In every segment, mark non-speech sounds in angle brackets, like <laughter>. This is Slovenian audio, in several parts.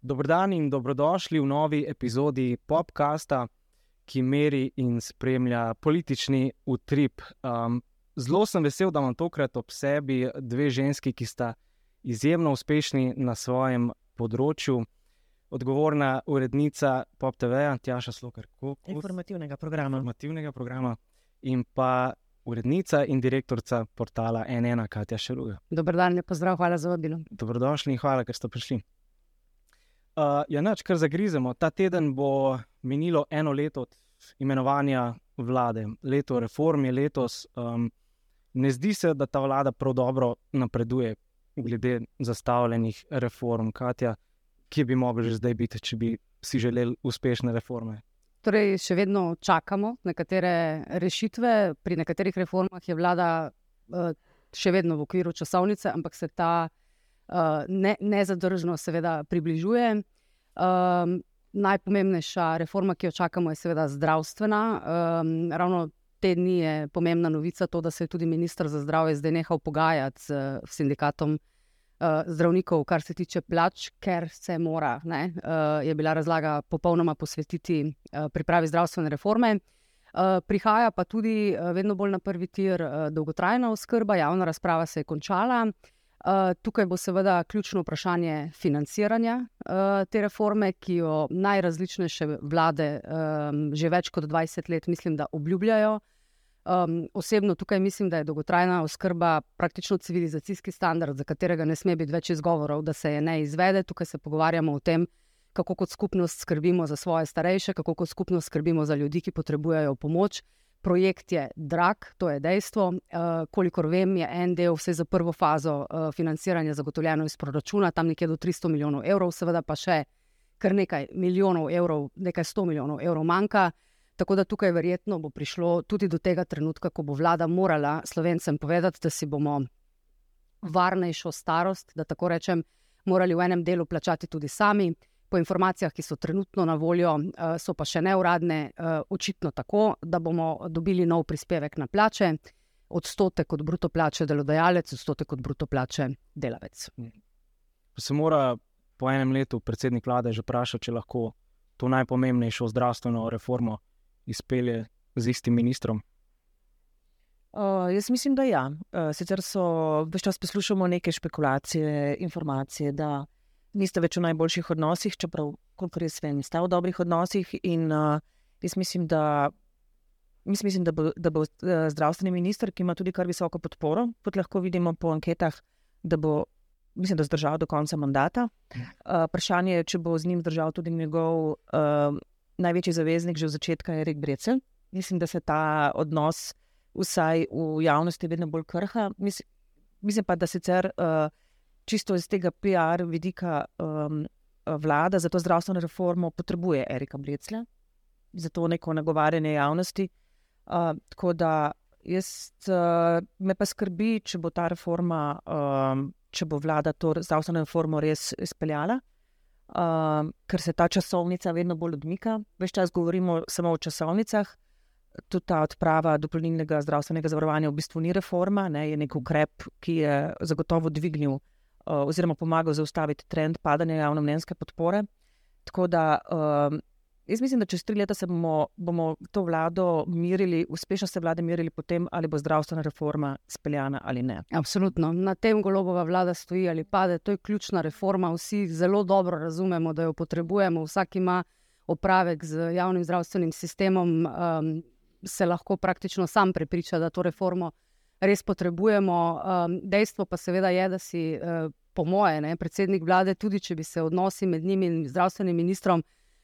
Dobrodan in dobrodošli v novi epizodi podcasta, ki meri in spremlja politični utrip. Um, zelo sem vesel, da imam tokrat ob sebi dve ženski, ki sta izjemno uspešni na svojem področju. Odgovorna urednica Pop TV-ja, Tjaša Slokar, informativnega programa. informativnega programa in pa urednica in direktorica portala NN, Katja Šeruga. Dober dan, lepo zdrav, hvala za vabilo. Dobrodošli in hvala, ker ste prišli. Uh, ja, noč, kar zagrizemo. Ta teden bo minilo eno leto od imenovanja vlade, leto reform je letos. Um, ne zdi se, da ta vlada prav dobro napreduje, glede zastavljenih reform. Katja, kje bi mogli že zdaj biti, če bi si želeli uspešne reforme? Torej, še vedno čakamo nekatere rešitve. Pri nekaterih reformah je vlada uh, še vedno v okviru časovnice, ampak se ta uh, ne, nezadržno, seveda, približuje. Um, najpomembnejša reforma, ki jo čakamo, je seveda zdravstvena. Um, ravno te dni je pomembna novica, to, da se je tudi ministr za zdravje zdaj nehal pogajati uh, sindikatom zdravnikov, kar se tiče plač, ker se mora, ne, uh, je bila razlaga popolnoma posvetiti uh, pripravi zdravstvene reforme. Uh, prihaja pa tudi uh, vedno bolj na prvi tir uh, dolgotrajna oskrba, javna razprava se je končala. Uh, tukaj bo seveda ključno vprašanje financiranja uh, te reforme, ki jo najrazličnejše vlade um, že več kot 20 let, mislim, da obljubljajo. Uh, Um, osebno tukaj mislim, da je dolgotrajna oskrba praktično civilizacijski standard, za katerega ne sme biti več izgovorov, da se je ne izvede. Tukaj se pogovarjamo o tem, kako kot skupnost skrbimo za svoje starejše, kako kot skupnost skrbimo za ljudi, ki potrebujejo pomoč. Projekt je drag, to je dejstvo. Uh, kolikor vem, je en del, vse za prvo fazo uh, financiranja zagotovljeno iz proračuna, tam nekje do 300 milijonov evrov, seveda pa še kar nekaj milijonov evrov, nekaj 100 milijonov evrov manjka. Tako da tukaj verjetno bo prišlo tudi do tega trenutka, ko bo vlada morala slovencem povedati, da si bomo varnejšo starost, da tako rečem, morali v enem delu plačati tudi sami. Po informacijah, ki so trenutno na voljo, eh, so pa še neuradne, eh, očitno tako, da bomo dobili nov prispevek na plače, odstotek od bruto plače delodajalec, odstotek od bruto plače delavec. Se mora po enem letu predsednik vlade že vprašati, če lahko to najpomembnejšo zdravstveno reformo izpelje z istim ministrom? Uh, jaz mislim, da ja. Uh, sicer so več čas poslušamo neke špekulacije, informacije, da niste več v najboljših odnosih, čeprav, kolikor jaz vem, ste v dobrih odnosih. In uh, jaz mislim, da, jaz mislim, da bo, da bo zdravstveni minister, ki ima tudi kar visoko podporo, kot lahko vidimo po anketah, da bo, mislim, da zdržal do konca mandata. Uh, vprašanje je, če bo z njim zdržal tudi njegov. Uh, največji zaveznik že od začetka je Erik Brecel. Mislim, da se ta odnos, vsaj v javnosti, vedno bolj krha. Mislim, mislim pa, da sicer uh, čisto iz tega PR vidika um, vlada za to zdravstveno reformo potrebuje Erika Brecla, za to neko nagovarjanje javnosti. Uh, tako da jaz, uh, me pa skrbi, če bo ta reforma, um, če bo vlada to zdravstveno reformo res izpeljala uh, ker se ta časovnica vedno bolj odmika. Ves čas govorimo samo o časovnicah. Tudi ta odprava dopolnilnega zdravstvenega zavarovanja v bistvu ni reforma, ne, je nek ukrep, ki je zagotovo dvignil uh, oziroma pomagal zaustaviti trend padanja javno-mnenjske podpore. Tako da uh, Jaz mislim, da čez tri leta se bomo, bomo to vlado mirili, uspešno se vlade mirili potem, ali bo zdravstvena reforma speljana ali ne. Absolutno. Na tem golobova vlada stoji ali pade. To je ključna reforma. Vsi zelo dobro razumemo, da jo potrebujemo. Vsak ima opravek z javnim zdravstvenim sistemom, um, se lahko praktično sam prepriča, da to reformo res potrebujemo. Um, dejstvo pa seveda je, da si, uh, po moje, ne, predsednik vlade, tudi če bi se odnosi med njim in zdravstvenim ministrom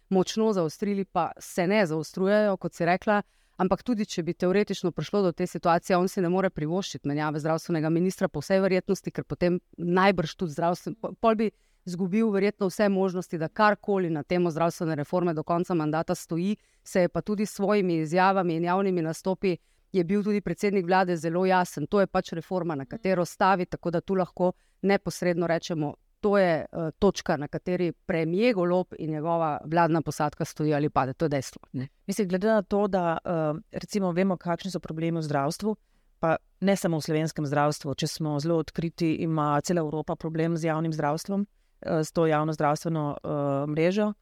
močno zaostrili, pa se ne zaostrujejo, kot si rekla. Ampak tudi, če bi teoretično prišlo do te situacije, on si ne more privoščiti menjave zdravstvenega ministra, po vsej verjetnosti, ker potem najbrž tudi zdravstveno, pol bi izgubil verjetno vse možnosti, da karkoli na temo zdravstvene reforme do konca mandata stoji, se je pa tudi s svojimi izjavami in javnimi nastopi. Je bil tudi predsednik vlade zelo jasen, to je pač reforma, na katero stavi, tako da tu lahko neposredno rečemo, to je uh, točka, na kateri premije golob in njegova vladna posadka stoji ali pade. To je dejstvo. Mislim, glede na to, da uh, recimo vemo, kakšni so problemi v zdravstvu, pa ne samo v slovenskem zdravstvu, če smo zelo odkriti, ima cela Evropa problem z javnim zdravstvom, uh, s to javno zdravstveno uh, mrežo.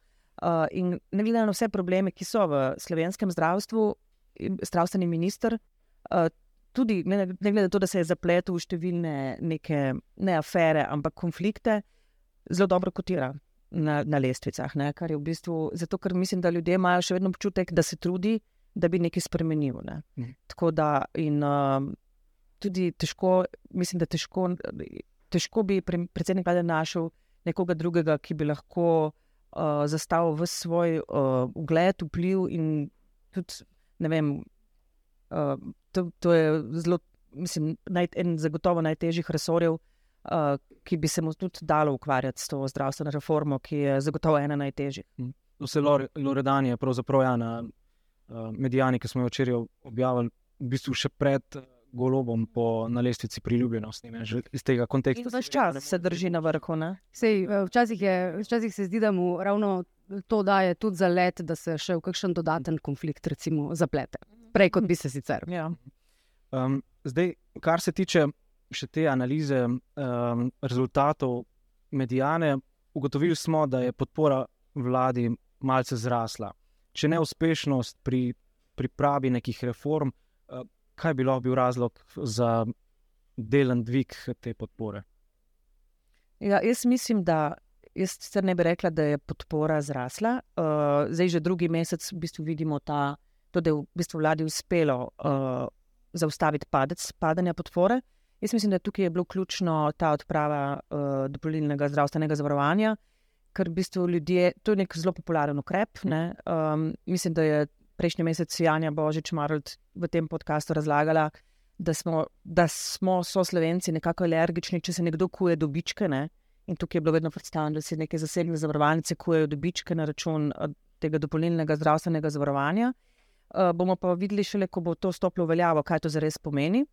Uh, in ne glede na vse probleme, ki so v slovenskem zdravstvu, zdravstveni minister. Uh, Tudi, ne, ne glede na to, da se je zapletel v številne neke, ne afere, ampak konflikte, zelo dobro kotira na, na lestvicah. Ne, kar je v bistvu zato, ker mislim, da ljudje imajo še vedno občutek, da se trudi, da bi nekaj spremenil. Ne. Mhm. Tako da in uh, tudi težko, mislim, da težko, težko bi pre, predsednik vlade našel nekoga drugega, ki bi lahko uh, zastavil v svoj uh, ugled, vpliv in tudi ne vem. Uh, to, to je zelo, mislim, naj, en zagotovo najtežjih resorjev, uh, ki bi se mu tudi dalo ukvarjati s to zdravstveno reformo, ki je zagotovo ena najtežjih. Vse Loredani je pravzaprav ja, na uh, medijani, ki smo jo včeraj objavili, v bistvu še pred uh, golobom po lestvici priljubljenosti. Ne, že iz tega konteksta. Ves čas se drži na vrhu. ne? Sej, eh, včasih, je, včasih se zdi, da mu ravno to daje tudi za let, da se še v kakšen dodaten konflikt recimo, zaplete. Prej kot bi se sicer. Ja. Um, zdaj, kar se tiče še te analize um, rezultatov medijane, ugotovili smo, da je podpora vladi malce zrasla. Če ne uspešnost pri pripravi nekih reform, uh, kaj bi lahko bil razlog za delen dvig te podpore? Ja, jaz mislim, da jaz sicer ne bi rekla, da je podpora zrasla. Uh, zdaj že drugi mesec v bistvu vidimo, ta, to, da je v bistvu vladi uspelo uh, zaustaviti padec padanja podpore. Jaz mislim, da tukaj je bilo ključno ta odprava uh, dopolnilnega zdravstvenega zavarovanja, ker v bistvu ljudje, to je nek zelo popularen ukrep. ne. Um, mislim, da je prejšnji mesec Janja Božič Marold v tem podkastu razlagala, da smo, da smo so slovenci nekako alergični, če se nekdo kuje dobičke. Ne? In tukaj je bilo vedno predstavljeno, da se neke zasebne zavarovalnice kujejo dobičke na račun tega dopolnilnega zdravstvenega zavarovanja. Uh, bomo pa videli šele, ko bo to stopilo v veljavo, kaj to zares pomeni.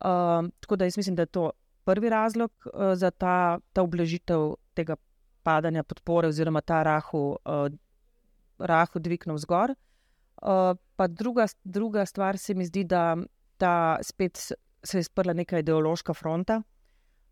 Uh, tako da jaz mislim, da je to prvi razlog uh, za ta, ta oblažitev tega padanja podpore, oziroma ta rahu, uh, rahu dvig navzgor. Uh, druga, druga stvar se mi zdi, da ta spet se je sprla neka ideološka fronta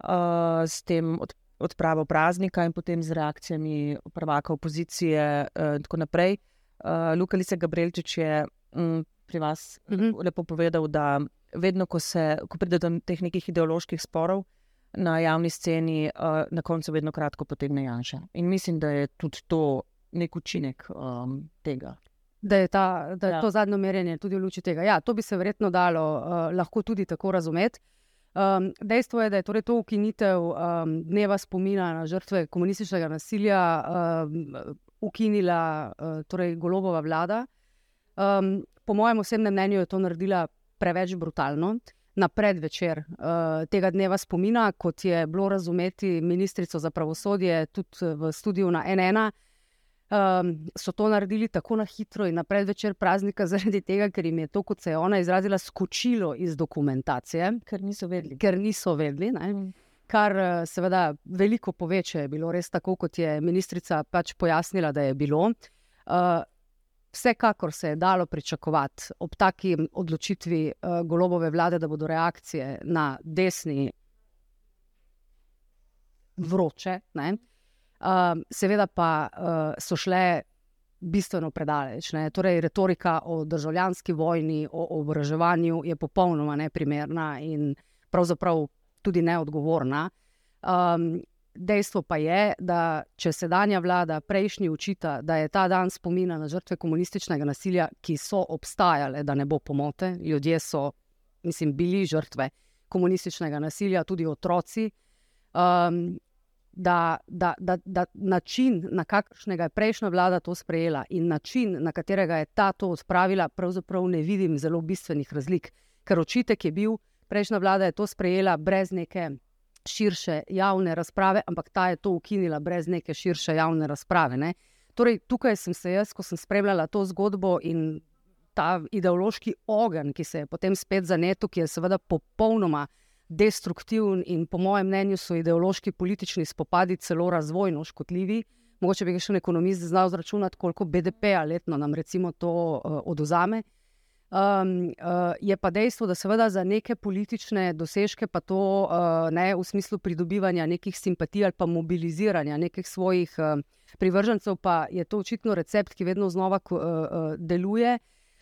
uh, s tem od, odpravo praznika in potem z reakcijami prvaka opozicije uh, in tako naprej. Uh, Luka Lisa Gabrielčič je um, pri vas uh Mhm. -huh. lepo povedal, da vedno, ko, se, ko pride do teh nekih ideoloških sporov na javni sceni, uh, na koncu vedno kratko potegne Janša. In mislim, da je tudi to nek učinek um, tega. Da je, ta, da je ja. to zadnje merjenje tudi v luči tega. Ja, to bi se verjetno dalo uh, lahko tudi tako razumeti. Um, dejstvo je, da je torej to ukinitev um, dneva spomina na žrtve komunističnega nasilja um, ukinila uh, torej golobova vlada. Um, po mojem osebnem mnenju je to naredila preveč brutalno. Na predvečer uh, tega dneva spomina, kot je bilo razumeti ministrico za pravosodje, tudi v studiu na NN, um, so to naredili tako na hitro in na predvečer praznika, <laughs> zaradi tega, ker jim je to, kot se je ona izrazila, skočilo iz dokumentacije, Ker niso vedeli. ker niso vedeli. Ne? Kar eh, seveda veliko pove, če je bilo res tako, kot je ministrica pač pojasnila, da je bilo. Uh, vsekakor se je dalo pričakovati ob taki odločitvi uh, golobove vlade, da bodo reakcije na desni vroče. Ne? Seveda pa so šle bistveno predaleč. Ne? Torej, retorika o državljanski vojni, o oboroževanju je popolnoma neprimerna in pravzaprav tudi neodgovorna. Um, dejstvo pa je, da če sedanja vlada prejšnji učita, da je ta dan spomina na žrtve komunističnega nasilja, ki so obstajale, da ne bo pomote, ljudje so, mislim, bili žrtve komunističnega nasilja, tudi otroci. Um, da, da, da, da način, na kakršnega je prejšnja vlada to sprejela, in način, na katerega je ta to odpravila, pravzaprav ne vidim zelo bistvenih razlik. Ker očitek je bil, prejšnja vlada je to sprejela brez neke širše javne razprave, ampak ta je to ukinila brez neke širše javne razprave. Ne? Torej, tukaj sem se jaz, ko sem spremljala to zgodbo in ta ideološki ogenj, ki se je potem spet zanetil, ki je seveda popolnoma destruktiven in, po mojem mnenju, so ideološki politični spopadi celo razvojno škodljivi. Mogoče bi še en ekonomist znal zračunati, koliko BDP-a letno nam recimo to uh, oduzame. Um, uh, je pa dejstvo, da seveda za neke politične dosežke, pa to uh, ne v smislu pridobivanja nekih simpatij ali pa mobiliziranja nekih svojih uh, privržencev, pa je to očitno recept, ki vedno znova uh, uh, deluje.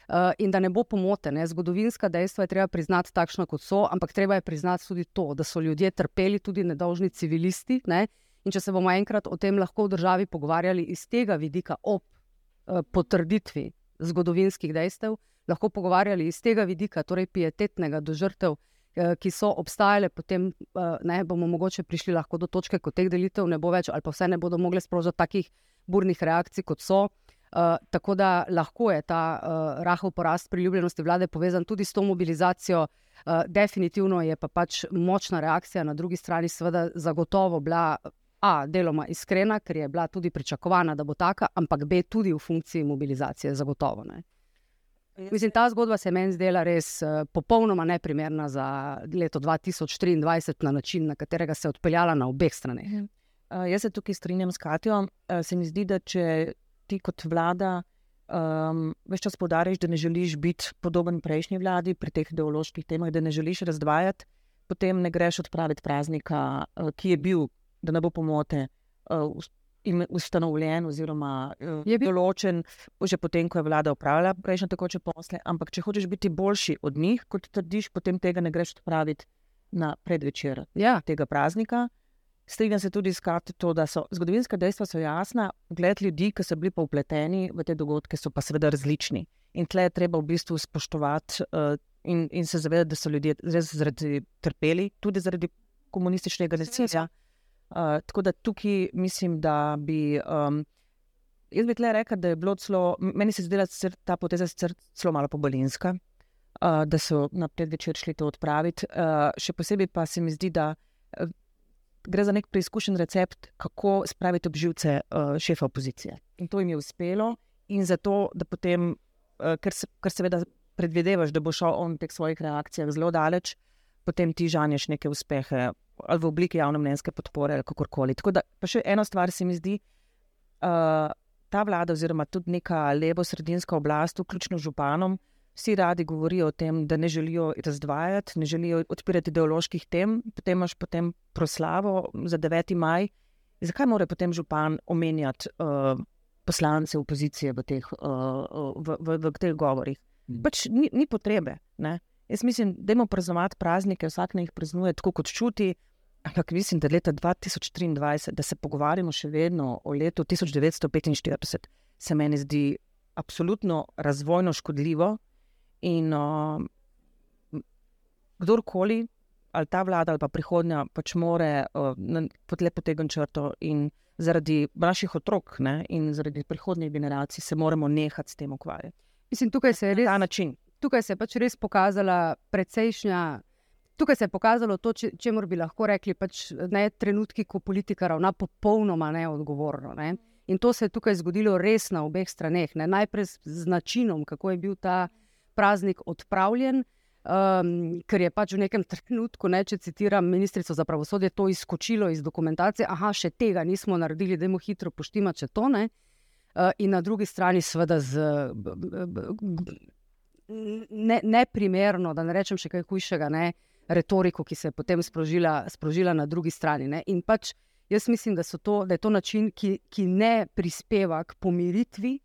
Uh, in da ne bo pomote, ne? zgodovinska dejstva je treba priznati takšno, kot so, ampak treba je priznati tudi to, da so ljudje trpeli, tudi nedolžni civilisti. Ne? In če se bomo enkrat o tem lahko v državi pogovarjali iz tega vidika, ob uh, potrditvi zgodovinskih dejstev, lahko pogovarjali iz tega vidika, torej pietetnega do žrtev, eh, ki so obstajale, potem eh, ne, bomo mogoče prišli do točke, ko teh delitev ne bo več, ali pa vse ne bodo mogli sprožiti takih burnih reakcij, kot so. Uh, tako da lahko je ta uh, rahel porast priljubljenosti vlade povezan tudi s to mobilizacijo. Uh, definitivno je pa pač močna reakcija na drugi strani, seveda, zagotovo bila A, deloma iskrena, ker je bila tudi pričakovana, da bo taka, ampak B, tudi v funkciji mobilizacije, zagotovo. Ne. Mislim, ta zgodba se meni zdela res uh, popolnoma neprimerna za leto 2023 na način, na katerega se je odpeljala na obeh straneh. Uh, jaz se tukaj strinjam s Katijo. Uh, se mi zdi, da če ti kot vlada um, več čas podariš, da ne želiš biti podoben prejšnji vladi pri teh ideoloških temah, da ne želiš razdvajati, potem ne greš odpraviti praznika, uh, ki je bil, da ne bo pomote. Uh, ustanovljen oziroma uh, je bil določen, že potem, ko je vlada upravljala prejšnje tekoče posle. Ampak, če hočeš biti boljši od njih, kot trdiš, potem tega ne greš odpraviti na predvečer ja. tega praznika. Strinjam se tudi s to, da so zgodovinska dejstva so jasna, gled ljudi, ki so bili pa upleteni v te dogodke, so pa seveda različni. In tle je treba v bistvu spoštovati uh, in, in se zavedati, da so ljudje res zaradi trpeli, tudi zaradi komunističnega nasilja. Uh, tako da tukaj mislim, da bi. Um, jaz bi tle rekel, da je bilo celo, meni se je ta poteza zelo malo pobolinska, uh, da so na predvečer šli to odpraviti. Uh, še posebej pa se mi zdi, da uh, gre za nek preizkušen recept, kako spraviti obživce uh, šefa opozicije. In to jim je uspelo, in zato, da potem, uh, ker, se, ker seveda predvidevaš, da bo šel on v teh svojih reakcijah zelo daleč, potem ti žanješ neke uspehe ali v obliki javne mnenjske podpore, ali kako koli. Tako da, pa še ena stvar se mi zdi, uh, ta vlada, oziroma tudi neka levo-sredinska oblast, vključno z županom, vsi radi govorijo o tem, da ne želijo razdvajati, ne želijo odpirati ideoloških tem, potem imaš potem proslavo za 9. maj. Zakaj mora potem župan omenjati uh, poslance opozicije v teh, uh, v, v, v, v teh govorih? Mm. Pač ni, ni potrebe. Ne? Jaz mislim, da imamo praznovati praznike, vsak naj jih praznuje tako, kot čuti. Ampak mislim, da je leta 2023, da se pogovarjamo še vedno o letu 1945, se meni zdi absolutno razvojno škodljivo. In uh, kdorkoli, ali ta vlada, ali pa prihodnja, pač more uh, podlepiti tega črto in zaradi naših otrok ne, in zaradi prihodnjih generacij se moramo nehati s tem ukvarjati. Mislim, tukaj se je res ta način. Tukaj se je pač res pokazala precejšnja Tukaj se je pokazalo to, če bi lahko rekli, pač ne trenutki, ko politika ravna popolnoma neodgovorno. Ne. In to se je tukaj zgodilo res na obeh straneh. Ne. Najprej z načinom, kako je bil ta praznik odpravljen, um, ker je pač v nekem <laughs> trenutku, ne, če citiram ministrico za pravosodje, to izkočilo iz dokumentacije. Aha, še tega nismo naredili, da mu hitro poštima, če to ne. Uh, in na drugi strani, seveda, z neprimerno, ne da ne rečem še kaj hujšega. Ne, retoriko, ki se je potem sprožila, sprožila na drugi strani. Ne? In pač jaz mislim, da, to, da je to način, ki, ki ne prispeva k pomiritvi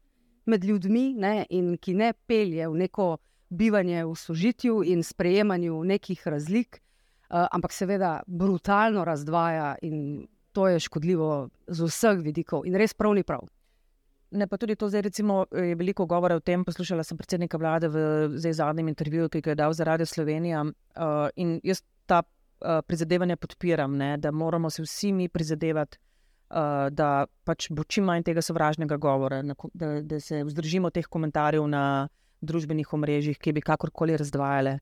med ljudmi ne? in ki ne pelje v neko bivanje v sožitju in sprejemanju nekih razlik, uh, ampak seveda brutalno razdvaja in to je škodljivo z vseh vidikov in res prav ni prav. Ne, pa tudi to, zdaj, recimo, je veliko govora o tem. Poslušala sem predsednika vlade v zadnjem intervjuju, ki ga je dal za Radio Slovenija. Uh, in jaz ta uh, prizadevanja podpiram, ne, da moramo se vsi mi prizadevati, uh, da pač bo čim manj tega sovražnega govora, na, da, da se vzdržimo teh komentarjev na družbenih omrežjih, ki bi kakorkoli razdvajale.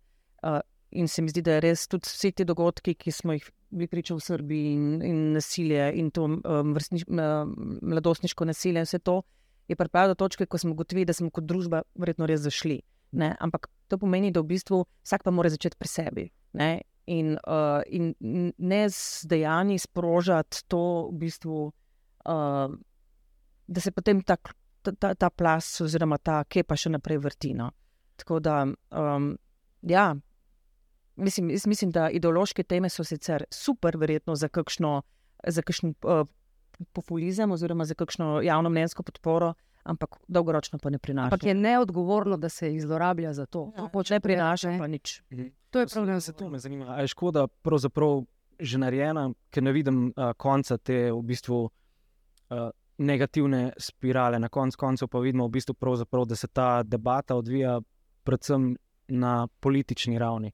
Uh, in se mi zdi, da je res tudi vsi ti dogodki, ki smo jih bili priča v Srbiji, in, in nasilje, in to um, vrstniš, um, mladostniško nasilje, vse to je pripeljal do točke, ko smo ugotovili, da smo kot družba verjetno res zašli. Ne? Ampak to pomeni, da v bistvu vsak pa mora začeti pri sebi. Ne? In, uh, in ne z dejanji sprožati to, v bistvu, uh, da se potem ta, ta, ta, plas, oziroma ta kepa še naprej vrti. No. Tako da, um, ja, mislim, mislim, da ideološke teme so sicer super, verjetno za kakšno, za kakšen uh, populizem oziroma za kakšno javno mnenjsko podporo. Ampak dolgoročno pa ne prinaša. Ampak je neodgovorno, da se jih zlorablja za to. Ja, to ne prinaša, ne. pa nič. Mhm. To je problem. Zato me zanima, ali je škoda pravzaprav že narejena, ker ne vidim uh, konca te v bistvu uh, negativne spirale. Na koncu koncev pa vidimo, v bistvu da se ta debata odvija predvsem na politični ravni.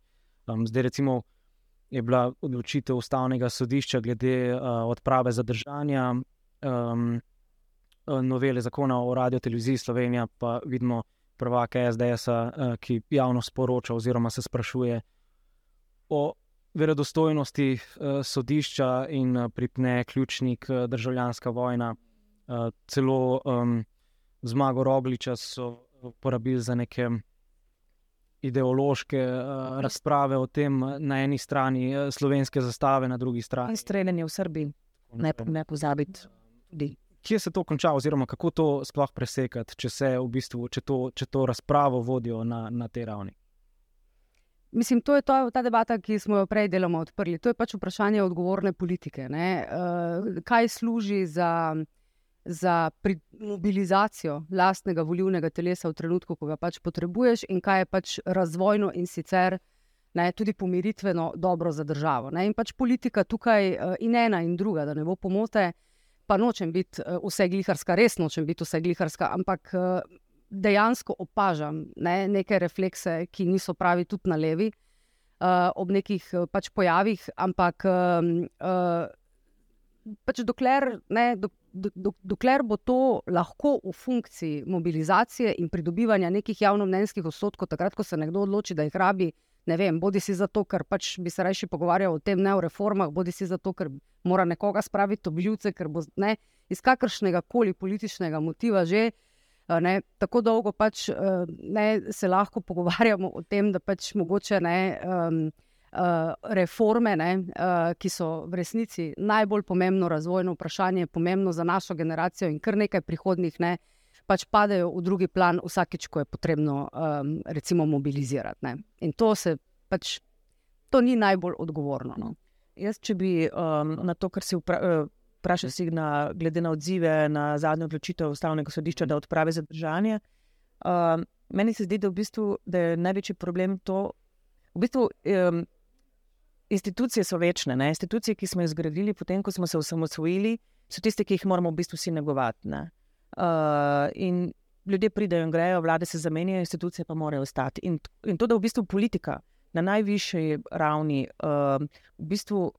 Um, zdaj, recimo, je bila odločitev ustavnega sodišča glede uh, odprave zadržanja um, novele zakona o radio televiziji Slovenija, pa vidimo prvaka SDS, uh, ki javno sporoča oziroma se sprašuje o verodostojnosti uh, sodišča in uh, pripne ključnik uh, državljanska vojna. Uh, celo um, zmago Rogliča so uporabili za neke ideološke uh, razprave o tem, na eni strani uh, slovenske zastave, na drugi strani. In streljanje v Srbiji, ne, ne pozabiti. Kje se to konča, oziroma kako to sploh presekati, če se v bistvu, če to, če to razpravo vodijo na, na tej ravni? Mislim, to je to, ta debata, ki smo jo prej deloma odprli. To je pač vprašanje odgovorne politike. Uh, kaj služi za za mobilizacijo lastnega volivnega telesa v trenutku, ko ga pač potrebuješ, in kaj je pač razvojno in sicer ne, tudi pomiritveno dobro za državo. Ne. In pač politika tukaj, eh, in ena in druga, da ne bo pomote, pa nočem biti eh, vse gliharska, res nočem biti vse gliharska, ampak eh, dejansko opažam ne, neke reflekse, ki niso pravi tudi na levi. Uh, ob nekih pač pojavih, ampak uh, pač dokler, ne, do, do, dokler bo to lahko v funkciji mobilizacije in pridobivanja nekih javnomnenjskih odstotkov, takrat, ko se nekdo odloči, da jih rabi, ne vem, bodi si zato, ker pač bi se raje pogovarjal o tem, ne o reformah, bodi si zato, ker mora nekoga spraviti v bljuvce, ker bo ne, iz kakršnega koli političnega motiva že. Ne, tako dolgo pač ne, se lahko pogovarjamo o tem, da pač mogoče ne. Um, reforme, ne, uh, ki so v resnici najbolj pomembno razvojno vprašanje, pomembno za našo generacijo in kar nekaj prihodnih, ne, pač padejo v drugi plan, vsakeč, ko je potrebno um, recimo mobilizirati. Ne. In to se pač, to ni najbolj odgovorno. No. Jaz, če bi um, na to, kar si vprašal, si na, glede na odzive na zadnjo odločitev ustavnega sodišča, da odpravi zadržanje. Um, meni se zdi, da, v bistvu, da je največji problem to, v bistvu, um, institucije so večne. Ne? Institucije, ki smo jih zgradili, potem ko smo se osamosvojili, so tiste, ki jih moramo v bistvu vsi negovati. Ne? Uh, in ljudje pridejo in grejo, vlade se zamenjajo, institucije pa morajo ostati. In, in to, da v bistvu politika na najvišji ravni uh, v bistvu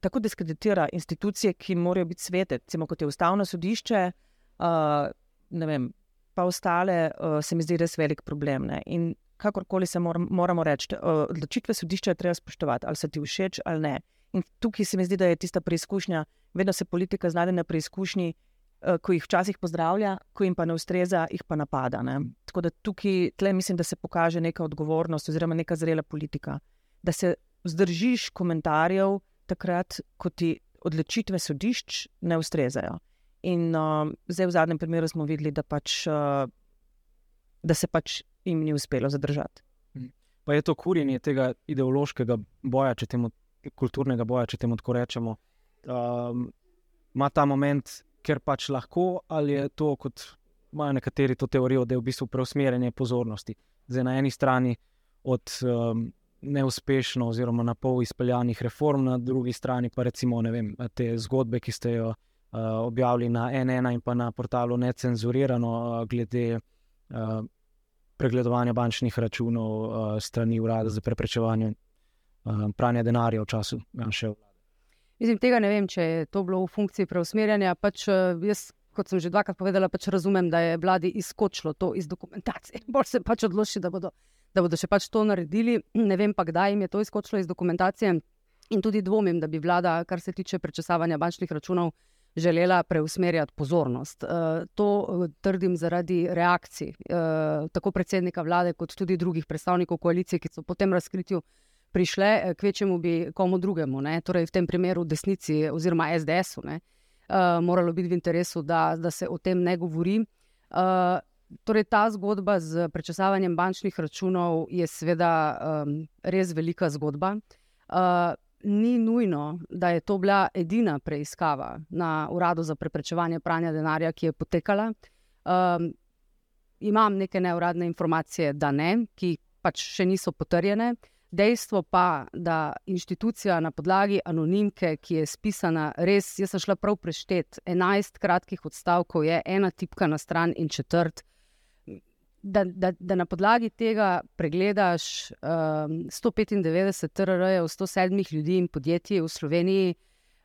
tako diskreditira institucije, ki morajo biti svete, recimo kot je ustavno sodišče. Uh, vem, Pa ostale, uh, se mi zdi res velik problem. Ne? In kakorkoli se mor, moramo reči, odločitve sodišča je treba spoštovati, ali se ti všeč ali ne. In tukaj se mi zdi, da je tista preizkušnja, vedno se politika znajde na preizkušnji, eh, ko jih včasih pozdravlja, ko jim pa ne ustreza, jih pa napada. Ne. Tako da tukaj tle mislim, da se pokaže neka odgovornost oziroma neka zrela politika, da se vzdržiš komentarjev takrat, ko ti odločitve sodišč ne ustrezajo. In uh, zdaj v zadnjem primeru smo videli, da, pač, uh, da se pač jim ni uspelo zadržati. Mhm. Pa je to kurjenje tega ideološkega boja, če temu kulturnega boja, če temu tako rečemo, um, ima ta moment, ker pač lahko, ali je to, kot imajo nekateri to teorijo, da je v bistvu preusmerjanje pozornosti. Zdaj na eni strani od um, neuspešno, oziroma na pol izpeljanih reform, na drugi strani pa recimo vem, te zgodbe, ki ste jo. Uh, objavili na NN in pa na portalu Necenzurirano, uh, glede uh, pregledovanja bančnih računov uh, strani urada za preprečevanje uh, pranja denarja v času naše vlade. Mislim, tega ne vem, če je to bilo v funkciji preusmerjanja. Pač, jaz, kot sem že dvakrat povedala, pač razumem, da je vladi izkočilo to iz dokumentacije. <laughs> Bolj se pač odloči, da da bodo še pač to naredili. Ne vem pa, kdaj jim je to izkočilo iz dokumentacije. In tudi dvomim, da bi vlada, kar se tiče prečesavanja bančnih računov, uh, želela preusmerjati pozornost. Uh, to uh, trdim zaradi reakcij uh, tako predsednika vlade, kot tudi drugih predstavnikov koalicije, ki so po tem razkritju prišle, eh, kvečemu bi komu drugemu, ne? torej v tem primeru desnici oziroma SDS-u, uh, moralo biti v interesu, da, da se o tem ne govori. Torej, ta zgodba z prečesavanjem bančnih računov je seveda um, res velika zgodba. Uh, ni nujno, da je to bila edina preiskava na Uradu za preprečevanje pranja denarja, ki je potekala. Um, imam neke neuradne informacije, da ne, ki pač še niso potrjene. Dejstvo pa, da inštitucija na podlagi anonimke, ki je spisana, res, jaz sem šla prav preštet, 11 kratkih odstavkov je ena tipka na stran in četrt da, da, da na podlagi tega pregledaš um, 195 TRR-jev, 107 ljudi in podjetij v Sloveniji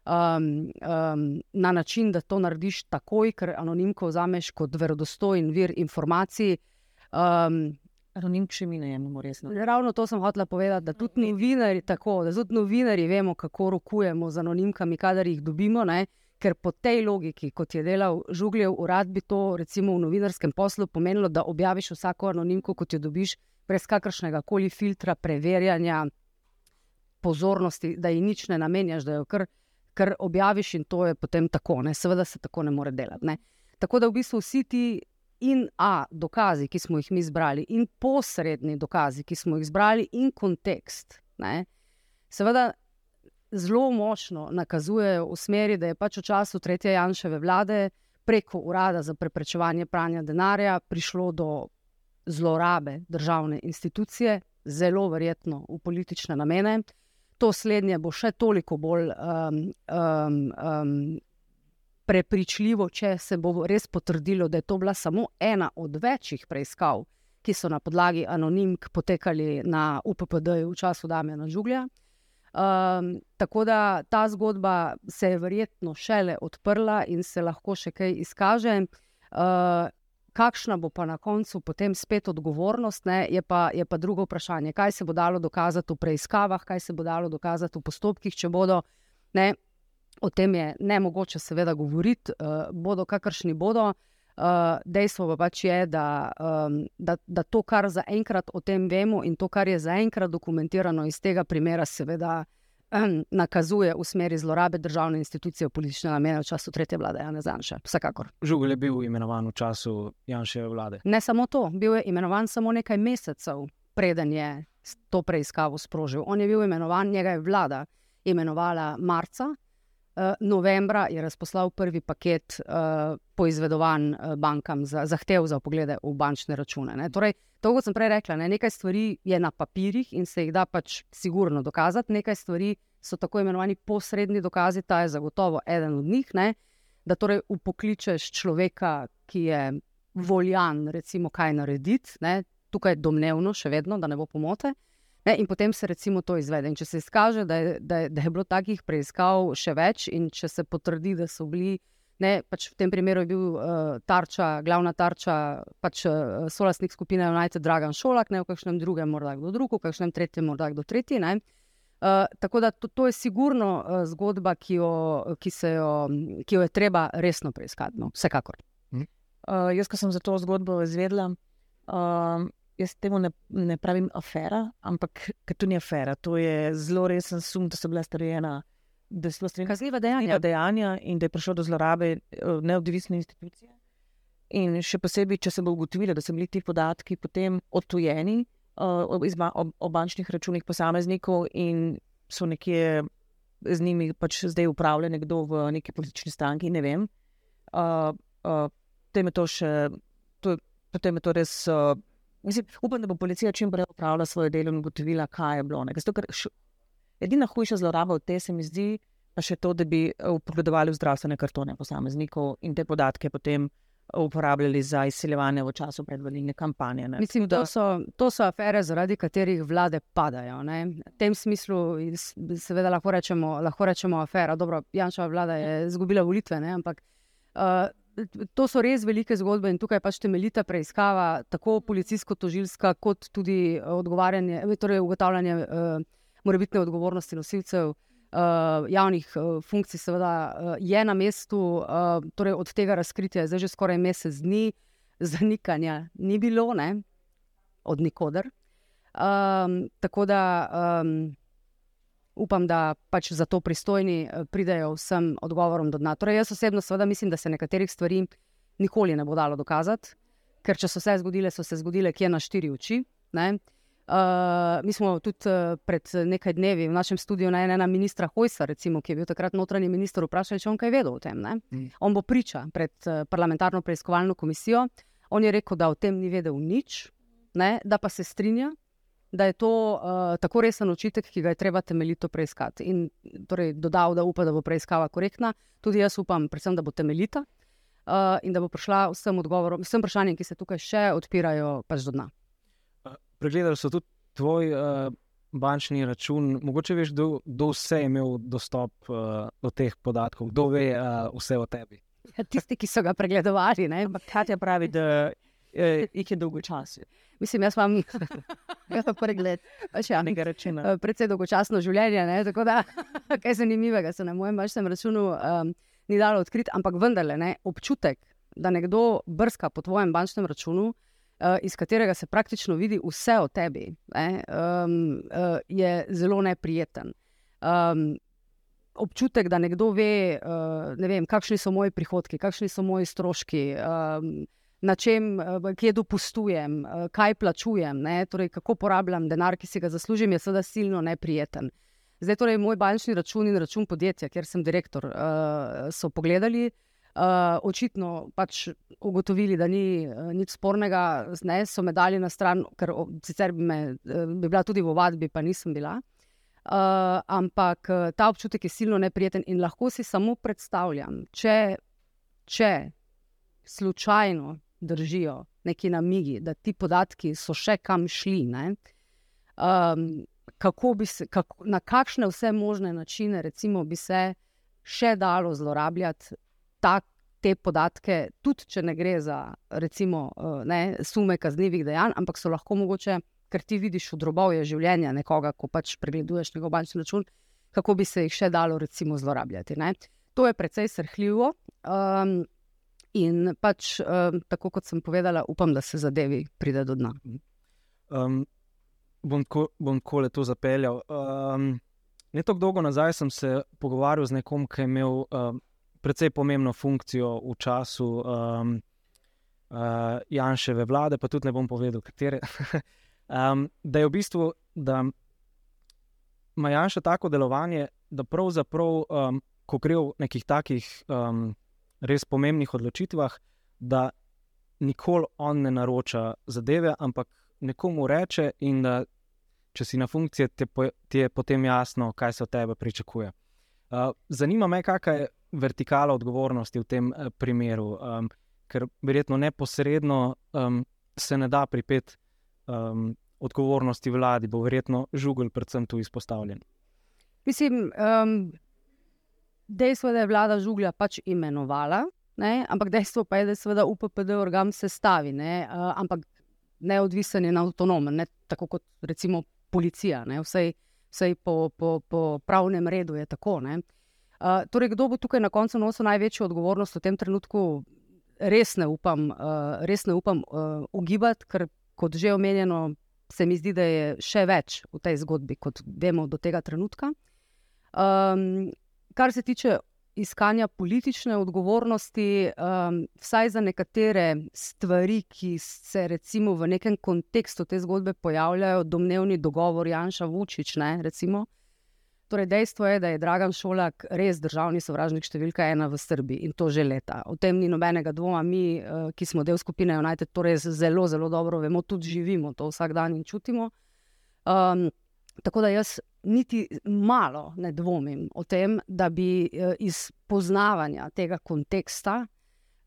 um, um, na način, da to narediš takoj, ker anonimko vzameš kot verodostojen vir informacij. Um, Anonimče mi ne jemljemo resno. Ravno to sem hotela povedati, da tudi novinari, tako, da tudi novinari vemo, kako rokujemo z anonimkami, kadar jih dobimo. Ne? Ker po tej logiki, kot je delal Žugljev urad, bi to recimo v novinarskem poslu pomenilo, da objaviš vsako anonimko, kot jo dobiš, brez kakršnega koli filtra, preverjanja, pozornosti, da ji nič ne namenjaš, da jo kar, kar objaviš in to je potem tako. Ne? Seveda se tako ne more delati. Ne? Tako da v bistvu vsi ti. In A, dokazi, ki smo jih mi zbrali, in posredni dokazi, ki smo jih zbrali, in kontekst. Ne? Seveda, zelo močno nakazujejo v smeri, da je pač v času tretje Janševe vlade preko Urada za preprečevanje pranja denarja prišlo do zlorabe državne institucije, zelo verjetno v politične namene. To slednje bo še toliko bolj um, um, um, prepričljivo, če se bo res potrdilo, da je to bila samo ena od večjih preiskav, ki so na podlagi anonimk potekali na UPPD v času Damena Žuglja. Um, tako da ta zgodba se je verjetno šele odprla in se lahko še kaj izkaže. Uh, kakšna bo pa na koncu potem spet odgovornost, ne, je, pa, je pa drugo vprašanje. Kaj se bo dalo dokazati v preiskavah, kaj se bo dalo dokazati v postopkih, če bodo. Ne, o tem je ne mogoče, seveda, govoriti, uh, bodo kakršni bodo. Uh, dejstvo pa pač je, da, um, da, da to, kar zaenkrat o tem vemo, in to, kar je zaenkrat dokumentirano iz tega primera, seveda um, nakazuje v smeri zlorabe državne institucije v politične namene v času tretje vlade Jana Zanša. Vsekakor. Žugel je bil imenovan v času Janševe vlade. Ne samo to, bil je imenovan samo nekaj mesecev, preden je to preiskavo sprožil. On je bil imenovan, njega je vlada imenovala marca. Eh, novembra je razposlal prvi paket uh, poizvedovanj uh, bankam za zahtev za poglede v bančne račune. Ne. Torej, to, kot sem prej rekla, ne, nekaj stvari je na papirjih in se jih da pač sigurno dokazati, nekaj stvari so tako imenovani posredni dokazi, ta je zagotovo eden od njih. Ne, da torej upokličeš človeka, ki je voljan, recimo, kaj narediti, ne, tukaj domnevno, še vedno, da ne bo pomote. Ne, in potem se recimo to izvede. In če se izkaže, da je, da, je, da je bilo takih preiskav še več, in če se potrdi, da so bili, ne, pač v tem primeru je bil uh, tarča, glavna tarča, pač uh, solastnik skupine United Dragon Šolak, ne v kakšnem drugem, morda kdo drug, v kakšnem tretjem, morda kdo tretji. Ne. Uh, tako da to, to je sigurno uh, zgodba, ki jo, ki, jo, ki jo je treba resno preiskati. No, vsekakor. Uh, jaz, ko sem za to zgodbo izvedela, uh, jaz temu ne, ne pravim afera, ampak to ni afera. To je zelo resen sum, da so bila storjena. Da so bile kazniva dejanja. dejanja in da je prišlo do zlorabe eh, neodvisne institucije. In še posebej, če se bo ugotovilo, da so bili ti podatki potem odtujeni uh, o, o bančnih računih posameznikov in so nekje z njimi pač zdaj upravljali nekdo v neki politični stranki, ne vem. Uh, uh, potem je to še, to, potem je to res. Uh, Mislim, upam, da bo policija čim prej upravila svoje delo in ugotovila, kaj je bilo. Edina hujša zloraba v tej se mi zdi, pa še to, da bi upogledovali v zdravstvene kartone posameznikov in te podatke potem uporabljali za izsiljevanje v času predvoljene kampanje. Ne. Mislim, da to so, to so afere, zaradi katerih vlade padajo. Ne. V tem smislu, seveda, lahko rečemo, lahko rečemo afera. Dobro, Janša vlada je izgubila volitve, ne, ampak. Uh, to so res velike zgodbe in tukaj pač temeljita preiskava, tako policijsko-tožilska, kot tudi eh, torej ugotavljanje uh, morebitne odgovornosti nosilcev. Uh, javnih uh, funkcij, seveda, uh, je na mestu, uh, torej od tega razkritja, zdaj že skoraj mesec dni, zanikanja ni bilo, ne? od nikoder. Um, tako da um, upam, da pač za to pristojni eh, pridejo vsem odgovorom do dna. Torej, jaz osebno seveda mislim, da se nekaterih stvari nikoli ne bo dalo dokazati, ker če so se zgodile, so se zgodile kje na štiri oči. Uh, mi smo tudi uh, pred nekaj dnevi v našem studiu na enega ministra Hojsa, recimo, ki je bil takrat notranji minister, vprašali, če on kaj vedel o tem. Mm. On bo priča pred uh, parlamentarno preiskovalno komisijo. On je rekel, da o tem ni vedel nič, ne? da pa se strinja, da je to uh, tako resen očitek, ki ga je treba temeljito preiskati. In torej dodal, da upa, da bo preiskava korektna. Tudi jaz upam, predvsem, da bo temeljita uh, in da bo prišla vsem odgovorom, vsem vprašanjem, ki se tukaj še odpirajo, pač do dna pregledali so tudi tvoj uh, bančni račun. Mogoče veš, kdo vse je imel dostop uh, do teh podatkov, kdo ve uh, vse o tebi. Ja, tisti, ki so ga pregledovali. Katja pravi, da jih je dolgo časa. Mislim, jaz imam pregled enega računa. Predvsej dolgočasno življenje. Ne? Tako da, <laughs> kaj zanimivega se na mojem bančnem računu um, ni dalo odkriti, ampak vendarle ne? občutek, da nekdo brska po tvojem bančnem računu, uh, iz katerega se praktično vidi vse o tebi, ne, um, uh, je zelo neprijeten. Um, občutek, da nekdo ve, uh, ne vem, kakšni so moji prihodki, kakšni so moji stroški. Um, Na čem, kje dopustujem, kaj plačujem, torej, kako porabljam denar, ki si ga zaslužim, je seveda silno neprijeten. Zdaj, torej, moj bančni račun in račun podjetja, kjer sem direktor, so pogledali, uh, očitno pač ugotovili, da ni uh, nič spornega, ne, so me dali na stran, ker o, sicer bi, me, uh, bi bila tudi v vadbi, pa nisem bila. Uh, ampak uh, ta občutek je silno neprijeten in lahko si samo predstavljam, če, če slučajno držijo neki namigi, da ti podatki so še kam šli. Um, kako bi se, kako, na kakšne vse možne načine, recimo, bi se še dalo zlorabljati ta, te podatke, tudi če ne gre za recimo, eh, ne, sume kaznjivih dejanj, ampak so lahko mogoče, ker ti vidiš v drobovje življenja nekoga, ko pač pregleduješ njegov bančni račun, kako bi se jih še dalo recimo, zlorabljati. Ne. To je precej srhljivo. Um, in pač, um, tako kot sem povedala, upam, da se zadevi pride do dna. Um, bom tako le to zapeljal. Um, ne tako dolgo nazaj sem se pogovarjal z nekom, ki je imel. Um, precej pomembno funkcijo v času um, uh, Janševe vlade, pa tudi ne bom povedal, katere. <laughs> um, da je v bistvu, da ima Janša tako delovanje, da pravzaprav, um, ko gre v nekih takih um, res pomembnih odločitvah, da nikoli on ne naroča zadeve, ampak nekomu reče, in da če si na funkciji, ti je potem jasno, kaj se od tebe pričakuje. Uh, zanima me, kakšna je vertikala odgovornosti v tem uh, primeru, um, ker verjetno neposredno um, se ne da pripeti um, odgovornosti vladi, bo verjetno žugel, predvsem tu izpostavljen. Mislim, um, dejstvo je, da je vlada žuglja pač imenovala, ne? ampak dejstvo pa je, da je UPPD organ sestavi, ne? uh, ampak neodvisen in avtonomen, ne? tako kot recimo policija. Vsej, vsej po, po, po pravnem redu je tako. Ne? Uh, torej, kdo bo tukaj na koncu nosil največjo odgovornost v tem trenutku, res ne upam, uh, res ne upam uh, ugibati, ker, kot že omenjeno, se mi zdi, da je še več v tej zgodbi, kot vemo do tega trenutka. Um, kar se tiče iskanja politične odgovornosti, um, vsaj za nekatere stvari, ki se recimo v nekem kontekstu te zgodbe pojavljajo, domnevni dogovor Janša Vučić, ne, recimo. Torej, dejstvo je, da je Dragan Šolak res državni sovražnik številka ena v Srbiji in to že leta. O tem ni nobenega dvoma. Mi, eh, ki smo del skupine United, to res zelo, zelo dobro vemo, tudi živimo to vsak dan in čutimo. Um, tako da jaz niti malo ne dvomim o tem, da bi eh, iz poznavanja tega konteksta.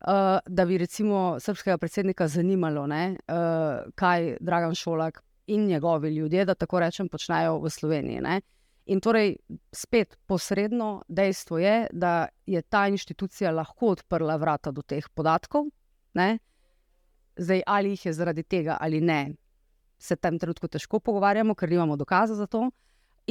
Uh, da bi recimo srpskega predsednika zanimalo, ne, uh, kaj Dragan Šolak in njegovi ljudje, da tako rečem, počnejo v Sloveniji. Ne. In torej, spet posredno dejstvo je, da je ta inštitucija lahko odprla vrata do teh podatkov. Ne? Zdaj, ali jih je zaradi tega ali ne, se tem trenutku težko pogovarjamo, ker nimamo dokaza za to.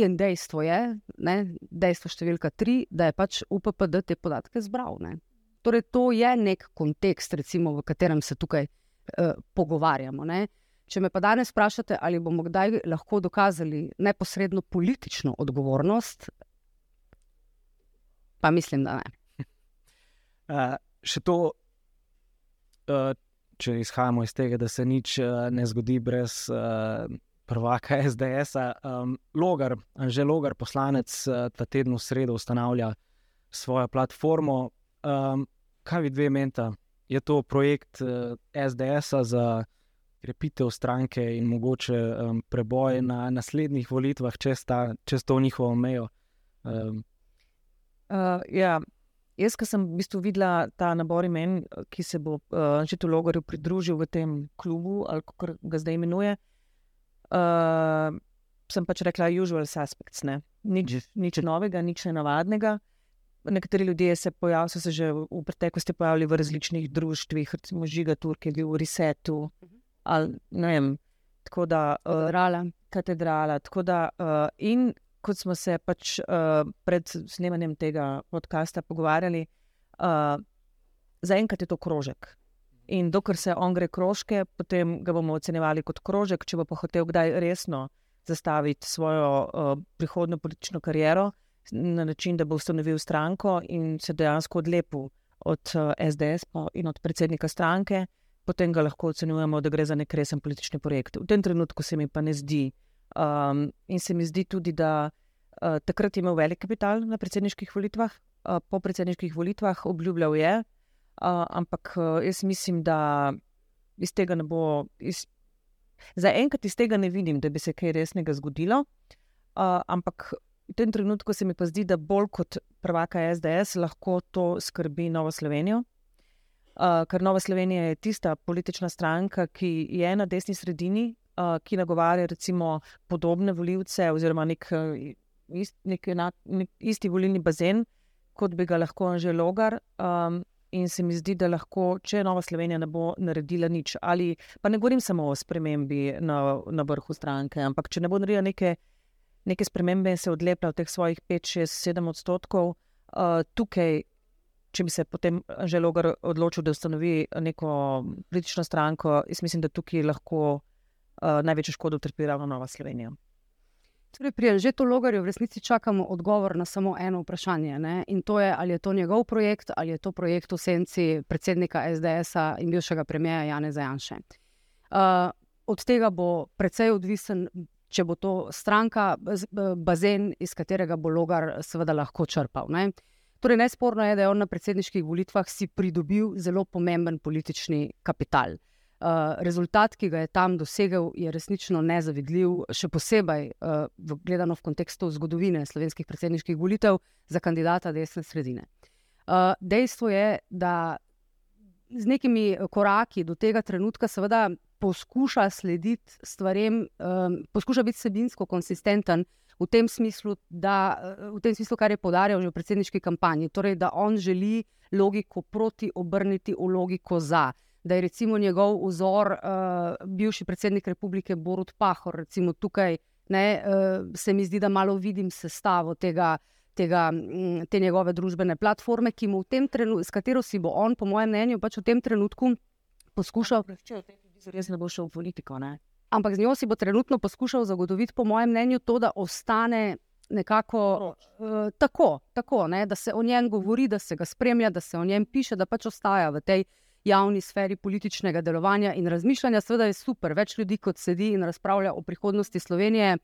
In dejstvo je, ne, dejstvo številka tri, da je pač UPPD te podatke zbral. Ne? Torej, to je nek kontekst, recimo, v katerem se tukaj uh, pogovarjamo. Ne? Če me pa danes vprašate, ali bomo kdaj lahko dokazali neposredno politično odgovornost, pa mislim, da ne. Uh, <laughs> še to, uh, če izhajamo iz tega, da se nič uh, ne zgodi brez uh, prvaka <laughs> SDS-a. Um, Logar, že Logar, poslanec, uh, ta teden v sredo ustanavlja svojo platformo. Um, kaj vi dve menita? Je to projekt uh, SDS-a za krepitev stranke in mogoče um, preboj na naslednjih volitvah, čez, ta, čez to njihovo mejo? Um. Uh, ja. Jaz, ki sem v bistvu videla ta nabor imen, ki se bo uh, že tu Logarju pridružil v tem klubu, ali kako ga zdaj imenuje, uh, sem pač rekla, usual suspects. Ne? Nič, nič novega, nič nenavadnega. Nekateri ljudje se pojavljajo, so se že v preteklosti pojavili v različnih društvih, recimo Žiga Turk je bil v Resetu. Ali, vem, tako da, uh, katedrala. katedrala tako da, uh, in kot smo se pač uh, pred snemanjem tega podcasta pogovarjali, uh, zaenkrat je to krožek. In dokler se on gre krožke, potem ga bomo ocenjevali kot krožek, če bo pa hotel kdaj resno zastaviti svojo uh, prihodno politično kariero na način, da bo ustanovil stranko in se dejansko odlepil od uh, SDS in od predsednika stranke, potem ga lahko ocenjujemo, da gre za nek resen politični projekt. V tem trenutku se mi pa ne zdi, Um, in se mi zdi tudi, da uh, takrat je imel velik kapital na predsedniških volitvah, uh, po predsedniških volitvah obljubljal je, uh, ampak uh, jaz mislim, da iz tega ne bo. Iz, Zaenkrat iz tega ne vidim, da bi se kaj resnega zgodilo, uh, ampak v tem trenutku se mi pa zdi, da bolj kot prvaka SDS lahko to skrbi Novo Slovenijo. Uh, ker Nova Slovenija je tista politična stranka, ki je na desni sredini, ki nagovarja recimo podobne voljivce oziroma nek, ist, nek, nek, nek isti volilni bazen, kot bi ga lahko že logar. Um, in se mi zdi, da lahko, če Nova Slovenija ne bo naredila nič, ali pa ne govorim samo o spremembi na, na vrhu stranke, ampak če ne bo naredila neke, neke spremembe in se odlepa od teh svojih 5, 6, 7 odstotkov, uh, tukaj. Če bi se potem že logar odločil, da ustanovi neko politično stranko, jaz mislim, da tukaj lahko uh, največjo škodo utrpi ravno Nova Slovenija. Torej, pri Anžetu Logarju v resnici čakamo odgovor na samo eno vprašanje. Ne? In to je, ali je to njegov projekt ali je to projekt v senci predsednika SDS-a in bivšega premijeja Jana Zajanša. Uh, od tega bo precej odvisen, če bo to stranka, bazen, iz katerega bo Logar seveda lahko črpal. Ne? Torej, nesporno je, da je on na predsedniških volitvah si pridobil zelo pomemben politični kapital. Uh, rezultat, ki ga je tam dosegel, je resnično nezavidljiv, še posebej uh, v, gledano v kontekstu zgodovine slovenskih predsedniških volitev za kandidata desne sredine. Uh, dejstvo je, da z nekimi koraki do tega trenutka, seveda, poskuša slediti stvarem, um, poskuša biti sebinsko konsistenten v tem smislu, da, v tem smislu kar je podarjal že v predsedniški kampanji, torej da on želi logiko proti obrniti v logiko za da je recimo njegov vzor, uh, bivši predsednik republike Borod Pahor, recimo tukaj, ne, uh, se mi zdi, da malo vidim sestavo tega. Tega, mm, te njegove družbene platforme, ki mu v tem trenutku, s katero si bo on, po mojem mnenju, pač v tem trenutku poskušal. Res ne bo šel v politiko. Ne? Ampak z njo si bo trenutno poskušal zagotoviti, po mojem mnenju, to, da ostane nekako uh, tako, tako ne, da se o njem govori, da se ga spremlja, da se o njem piše, da pač ostaja v tej javni sferi političnega delovanja in razmišljanja. Seveda je super, več ljudi kot sedi in razpravlja o prihodnosti Slovenije.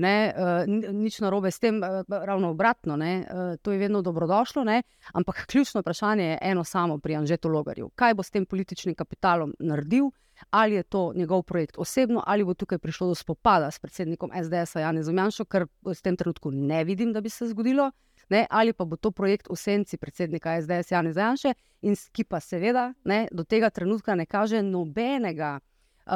Ne, uh, nič narobe s tem, uh, ravno obratno, uh, to je vedno dobrodošlo. Ne, ampak ključno vprašanje je eno samo pri Anžetu Logarju. Kaj bo s tem političnim kapitalom naredil, ali je to njegov projekt osebno, ali bo tukaj prišlo do spopada s predsednikom SDS-a Janezom Janšo, kar v tem trenutku ne vidim, da bi se zgodilo ne, ali pa bo to projekt v senci predsednika SDS Jana Zajanša, in ki pa seveda ne, do tega trenutka ne kaže nobenega. Uh,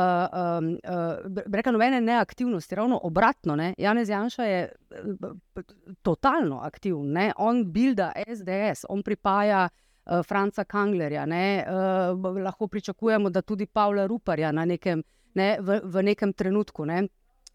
um, uh, reka nobene neaktivnosti, ravno obratno. Ne? Janez Janša je uh, totalno aktiven, ne? on builda SDS, on pripaja uh, Franca Kanglerja. Ne? Uh, lahko pričakujemo, da tudi Pavla Ruparja na nekem, ne? v, v nekem trenutku. Ne?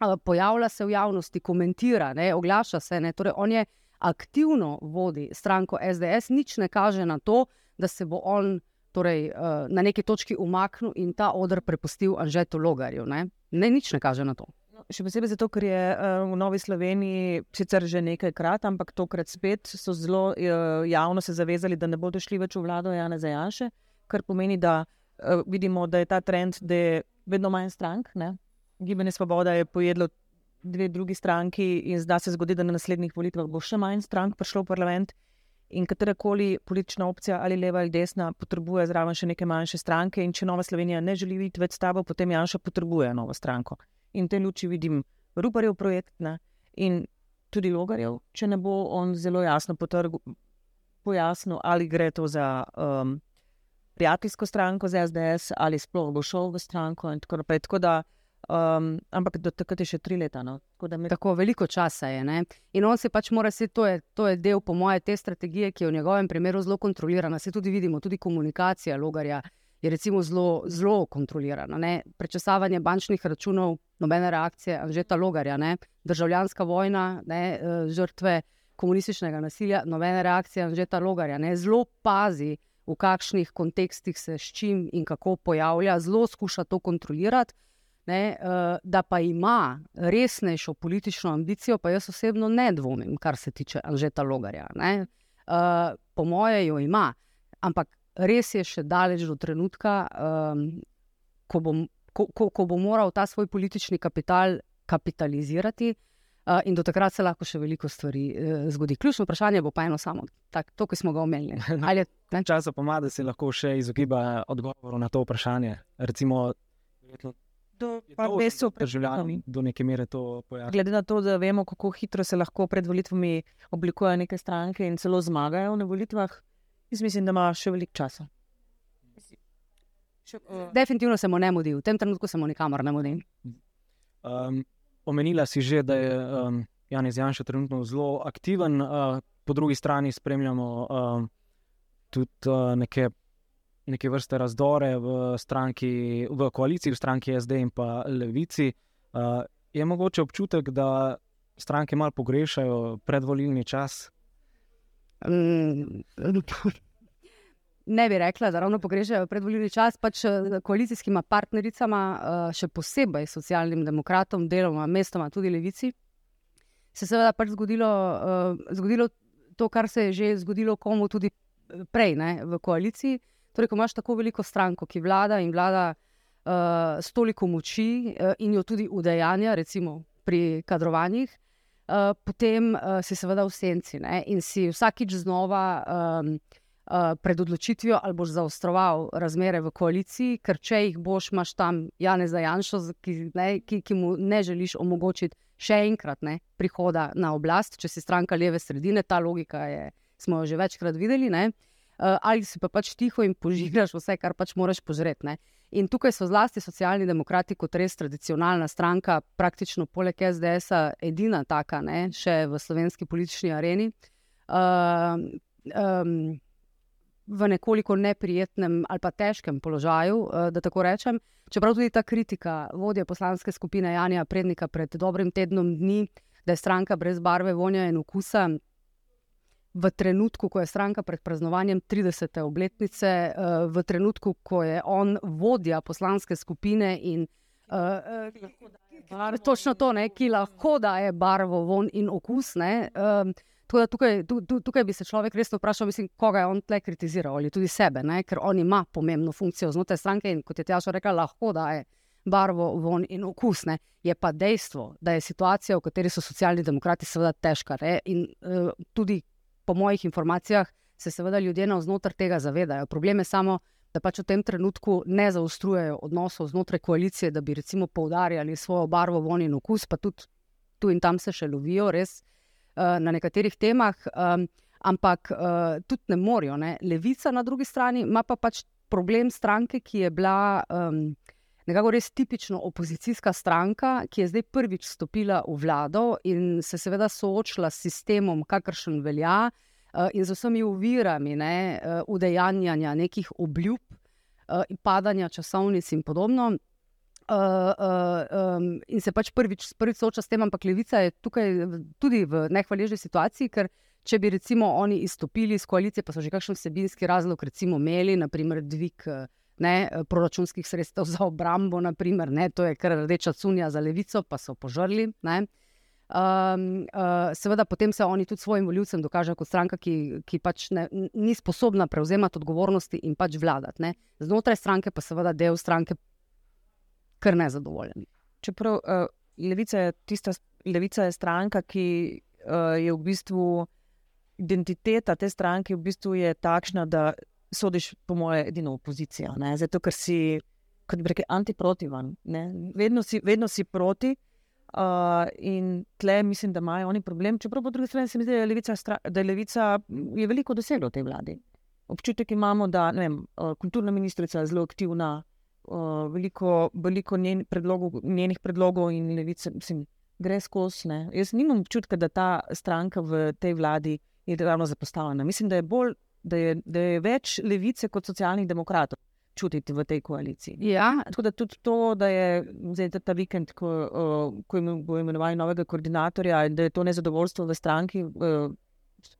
Uh, pojavlja se v javnosti, komentira, ne? oglaša se. Torej, on je uh, aktivno vodi stranko SDS, nič ne kaže na to, da se bo on torej, uh, na neki točki umaknil in ta odr prepustil Anžetu Logarju. Ne? ne, nič ne kaže na to. No, še posebej zato, ker je uh, v Novi Sloveniji sicer že nekajkrat, ampak tokrat spet so zelo uh, javno se zavezali, da ne bodo šli več v vlado Jana Zajanše, kar pomeni, da vidimo, da je ta trend, da je vedno manj strank. Ne? Gibanje Svoboda je pojedlo dve drugi stranki in zdaj se zgodi, da na naslednjih volitvah bo še manj strank prišlo v parlament. In katerakoli politična opcija, ali leva ali desna, potrebuje zraven še neke manjše stranke. In če Nova Slovenija ne želi biti več s tabo, potem Janša potrebuje novo stranko. In v tej luči vidim Ruparjev projekt ne? in tudi Logarjev, če ne bo on zelo jasno potrgu, pojasnil, ali gre to za um, prijateljsko stranko, za SDS, ali sploh bo šel v stranko. In tako naprej. Tako da Um, ampak do takrat je še tri leta. No? Tako, me... Tako veliko časa je. Ne? In on se pač mora, se, to, je, to je del, po moje, te strategije, ki je v njegovem primeru zelo kontrolirana. Se tudi vidimo, tudi komunikacija Logarja je recimo zelo, zelo kontrolirana. Ne? Prečasavanje bančnih računov, nobene reakcije, že ta Logarja, ne? državljanska vojna, ne? E, žrtve komunističnega nasilja, nobene reakcije, že ta Logarja. Ne? Zelo pazi, v kakšnih kontekstih se s čim in kako pojavlja, zelo skuša to kontrolirati ne, uh, da pa ima resnejšo politično ambicijo, pa jaz osebno ne dvomim, kar se tiče Anžeta Logarja. Uh, po moje jo ima, ampak res je še daleč do trenutka, um, ko, bo, ko, ko, ko bo moral ta svoj politični kapital kapitalizirati. Uh, in do takrat se lahko še veliko stvari uh, zgodi. Ključno vprašanje bo pa eno samo, tak, to, ki smo ga omenili. Čas pomada se lahko še izogiba odgovoru na to vprašanje. Recimo, do, pa mesecu pred državljani do neke mere to pojasnijo. Glede na to, da vemo, kako hitro se lahko pred volitvami oblikujejo neke stranke in celo zmagajo na volitvah, jaz mislim, da ima še veliko časa. Še, uh, Definitivno se mu ne mudi, v tem trenutku se mu nikamor ne mudi. Um, omenila si že, da je um, Janis Janša trenutno zelo aktiven, uh, po drugi strani spremljamo uh, tudi uh, neke neke vrste razdore v, stranki, v koaliciji, v stranki SD in pa Levici. Uh, je mogoče občutek, da stranke malo pogrešajo predvolilni čas? <laughs> Ne bi rekla, da ravno pogrešajo predvolilni čas, pač eh, koalicijskima partnericama, eh, še posebej socialnim demokratom, deloma, mestoma, tudi levici, se je seveda pač zgodilo, zgodilo to, kar se je že zgodilo komu tudi prej ne, v koaliciji. Torej, ko imaš tako veliko stranko, ki vlada in vlada uh, s toliko moči uh, in jo tudi udejanja, recimo pri kadrovanjih, uh, potem uh, si seveda v senci ne? in si vsakič znova. Um, Pred odločitvijo ali boš zaostroval razmere v koaliciji, ker če jih boš, imaš tam Janeza Janša, ki, ki, ki mu ne želiš omogočiti še enkrat ne, prihoda na oblast, če si stranka leve sredine, ta logika je, smo jo že večkrat videli. Ne. Eh, ali si pa pač tiho in požigaš vse, kar pač moraš požreti. In tukaj so zlasti socialni demokrati, kot res tradicionalna stranka, praktično poleg SDS-a, edina taka, ne, še v slovenski politični areni. Uh, um, V nekoliko neprijetnem ali pa težkem položaju, eh, da tako rečem. Čeprav tudi ta kritika vodje poslanske skupine Janja Prednika pred dobrim tednom dni, da je stranka brez barve, vonja in okusa, v trenutku, ko je stranka pred praznovanjem 30. obletnice, eh, v trenutku, ko je on vodja poslanske skupine in uh, uh, točno to, ne, ki lahko daje barvo, von in okus. Ne, um, Tukaj, tukaj bi se človek resno vprašal, mislim, koga je on tle kritiziral ali tudi sebe, ne? ker on ima pomembno funkcijo znotraj stranke in kot je Tjaša rekla, lahko da je barvo, von in okus. Ne? Je pa dejstvo, da je situacija, v kateri so socialni demokrati, seveda težka. Ne? In uh, tudi po mojih informacijah, se seveda ljudje vznoter tega zavedajo. Problem je samo, da pač v tem trenutku ne zaostrujejo odnosov znotraj koalicije, da bi recimo poudarjali svojo barvo, von in okus, pa tudi tu in tam se še lovijo, res uh, na nekaterih temah, um, ampak uh, tudi ne morajo. Ne? Levica na drugi strani ima pa pač problem stranke, ki je bila. Um, nekako res tipično opozicijska stranka, ki je zdaj prvič stopila v vlado in se seveda soočila s sistemom, kakršen velja, uh, in z vsemi uvirami ne, uh, udejanjanja nekih obljub, uh, padanja časovnic in podobno. Uh, uh, um, in se pač prvič, prvič sooča s tem, ampak levica je tukaj tudi v nehvaležni situaciji, ker če bi recimo oni izstopili iz koalicije, pa so že kakšen vsebinski razlog, recimo imeli, naprimer dvig ne, proračunskih sredstev <laughs> za obrambo, naprimer, ne, to je kar rdeča cunja za levico, pa so požrli. Ne. Um, uh, seveda, potem se oni tudi svojim voljivcem dokažejo kot stranka, ki, ki pač ne, ni sposobna prevzemati odgovornosti in pač vladati. Ne. Znotraj stranke pa seveda del stranke kar nezadovoljen. Čeprav uh, levica, je tista, levica je stranka, ki uh, je v bistvu identiteta te stranke, v bistvu je takšna, da sodiš, po moje, edino opozicijo. Zato, ker si, kot bi rekel, antiprotivan. Vedno si, vedno si proti. Uh, in tle mislim, da imajo oni problem. Čeprav po drugi strani se mi zdi, da je levica, da je levica je veliko dosegla v tej vladi. Občutek imamo, da vem, uh, kulturna ministrica je zelo aktivna, uh, veliko, veliko njen predlogov, njenih predlogov in levice mislim, gre skozi. Ne. Jaz nimam občutka, da ta stranka v tej vladi je ravno zapostavljena. Mislim, da je, bolj, da je, da je več levice kot socialnih demokratov čutiti v tej koaliciji. Ja. Tako da tudi to, da je zdaj ta vikend, ko, ko bo imenovali novega koordinatorja, in da je to nezadovoljstvo v stranki.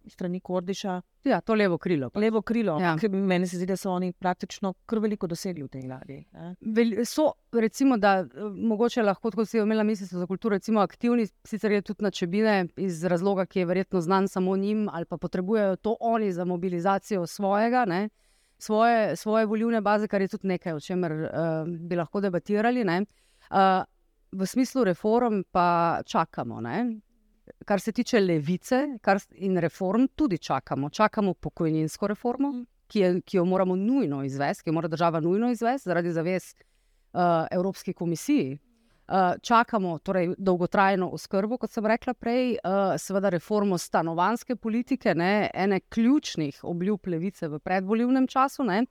Strani Kordiša. Ja, to levo krilo. Pač. Levo krilo. Ja. Meni se zdi, da so oni praktično kar veliko dosegli v tej vladi. Vel, so, recimo, da mogoče lahko, kot si omenila, ministrstvo za kulturo, recimo, aktivni, sicer je tudi na čebine, iz razloga, ki je verjetno znan samo njim, ali pa potrebujejo to oni za mobilizacijo svojega. Ne? svoje, svoje volivne baze, kar je tudi nekaj, o čemer uh, bi lahko debatirali. Uh, v smislu reform pa čakamo. Ne? Kar se tiče levice in reform, tudi čakamo. Čakamo pokojninsko reformo, ki, je, ki jo moramo nujno izvesti, ki jo mora država nujno izvesti zaradi zavez uh, Evropski komisiji. Uh, čakamo torej, dolgotrajno oskrbo, kot sem rekla prej, uh, seveda reformo stanovanske politike, ne, ene ključnih obljub levice v predvoljivnem času. Ne.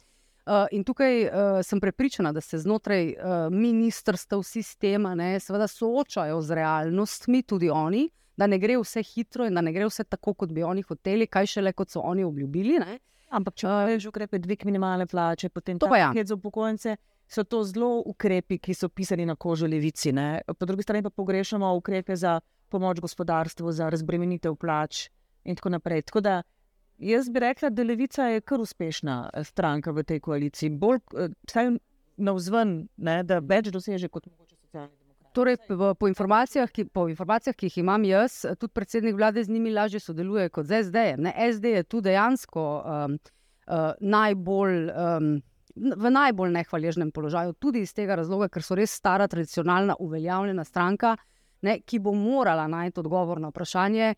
Uh, in tukaj uh, sem prepričana, da se znotraj uh, ministrstev sistema ne, soočajo z realnostmi, tudi oni, da ne gre vse hitro in da ne gre vse tako, kot bi oni hoteli, kaj šele kot so oni obljubili. Ne. Ampak če uh, že ukrepe dvig minimalne plače, potem to pa je. Ja. za upokojence so to zelo ukrepi, ki so pisani na kožo levici. Ne? Po drugi strani pa pogrešamo ukrepe za pomoč gospodarstvu, za razbremenitev plač in tako naprej. Tako da jaz bi rekla, da levica je kar uspešna eh, stranka v tej koaliciji. Bolj eh, na vzven, da več doseže kot mogoče. Torej, po, informacijah, ki, po informacijah, ki jih imam jaz, tudi predsednik vlade z njimi lažje sodeluje kot z SD. -jem. SD je tu dejansko um, uh, najbolj um, v najbolj nehvaležnem položaju, tudi iz tega razloga, ker so res stara, tradicionalna, uveljavljena stranka, ne, ki bo morala najti odgovor na vprašanje.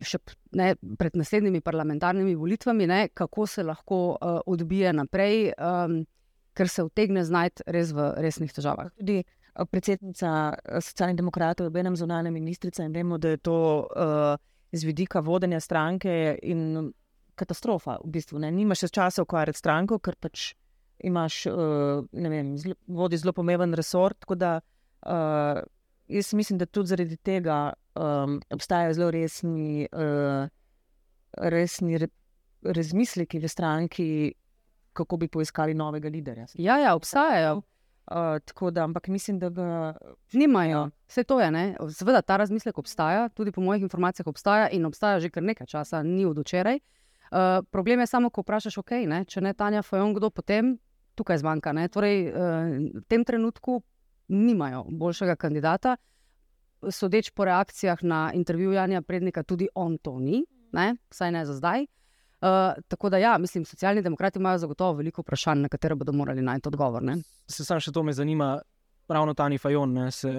Še ne, pred naslednjimi parlamentarnimi volitvami, ne, kako se lahko uh, odbije naprej, um, ker se vtegne znajti res v resnih težavah. Tudi uh, predsednica uh, socialnih demokratov, obenem zunanja ministrica, in vemo, da je to uh, z vidika vodenja stranke in katastrofa. V bistvu, Nimaš še časa ukvarjati stranko, ker pač imaš, uh, vem, zlo, vodi zelo pomemben resort. Tako da uh, jaz mislim, da tudi zaradi tega um, obstajajo zelo resni, uh, resni re, razmisleki v stranki, kako bi poiskali novega liderja. Ja, ja obstajajo. Uh, tako da, ampak mislim, da ga nimajo. Vse to je. Ne? Seveda ta razmislek obstaja, tudi po mojih informacijah obstaja in obstaja že kar nekaj časa, ni od včeraj. Uh, problem je samo, ko vprašaš, okay, ne? če ne Tanja Fajon, kdo potem, tukaj zmanjka. Torej, eh, v tem trenutku nimajo boljšega kandidata. Sodeč po reakcijah na intervju Janja Prednika, tudi on to ni, ne? vsaj ne za zdaj. Uh, tako da, ja, mislim, socialni demokrati imajo zagotovo veliko vprašanj, na katere bodo morali najti odgovor. Ne? Se samo še to me zanima, ravno Tani Fajon ne, se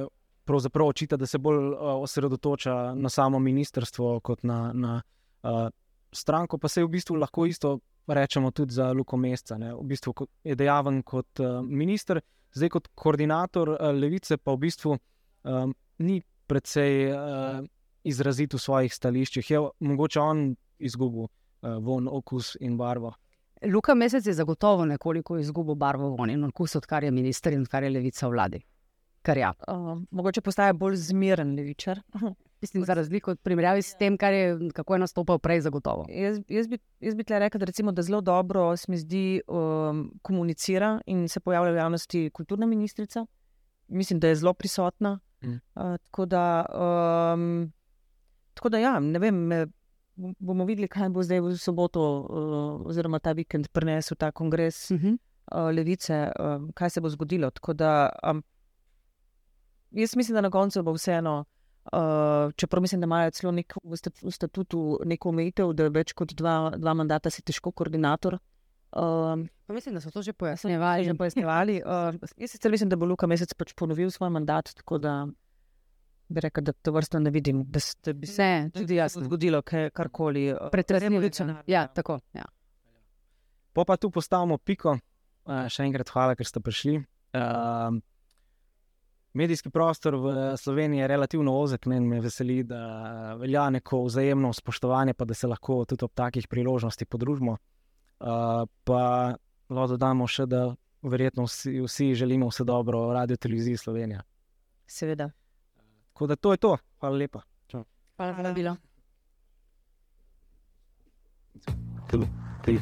pravzaprav očita, da se bolj uh, osredotoča na samo ministrstvo kot na, na uh, stranko, pa se v bistvu lahko isto rečemo tudi za Luko Mesta. V bistvu je dejaven kot uh, minister, zdaj kot koordinator uh, levice, pa v bistvu um, ni precej uh, izrazit v svojih stališčih. Je mogoče on izgubil uh, von okus in barvo. Luka Mesec je zagotovo nekoliko izgubil barvo von in okus, odkar je minister in odkar je levica vladi. Ja. Uh, mogoče postaje bolj zmeren levičar. Mislim, <laughs> za razliko od primerjavi s tem, je, kako je nastopal prej, zagotovo. Jaz, jaz bi, jaz bi rekla, da, recimo, da zelo dobro se mi zdi um, komunicira in se pojavlja v javnosti kulturna ministrica. Mislim, da je zelo prisotna. Mm. Uh, tako, da, um, tako da, ja, ne vem, bomo videli, kaj bo zdaj v soboto, uh, oziroma ta vikend, prinesel ta kongres Uh -huh. uh, levice, um, kaj se bo zgodilo. Tako Da, um, jaz mislim, da na koncu bo vseeno, uh, čeprav mislim, da imajo celo nek, v stat- v statutu neko omejitev, da več kot dva, dva mandata si težko koordinator. Um, mislim, da so to že že pojasnjevali. pojasnjevali. Uh, jaz sicer mislim, da bo Luka Mesec pač ponovil svoj mandat, tako da bi rekel, da to vrsto ne vidim, da, da bi se Ne, da tudi jaz. ne. zgodilo karkoli. Pretresljivega. revolucionarnega. Ja, tako. Ja. Po pa tu postavimo piko. Uh, še enkrat hvala, ker ste prišli. Uh, medijski prostor v Sloveniji je relativno ozek, meni me veseli, da velja neko vzajemno spoštovanje, pa da se lahko tudi ob takih priložnostih podružimo. Uh, pa lahko dodamo še, da verjetno vsi, vsi želimo vse dobro radio televiziji Slovenija. Seveda. Tako da to je to. Hvala lepa. Hvala za vabilo. Two, three,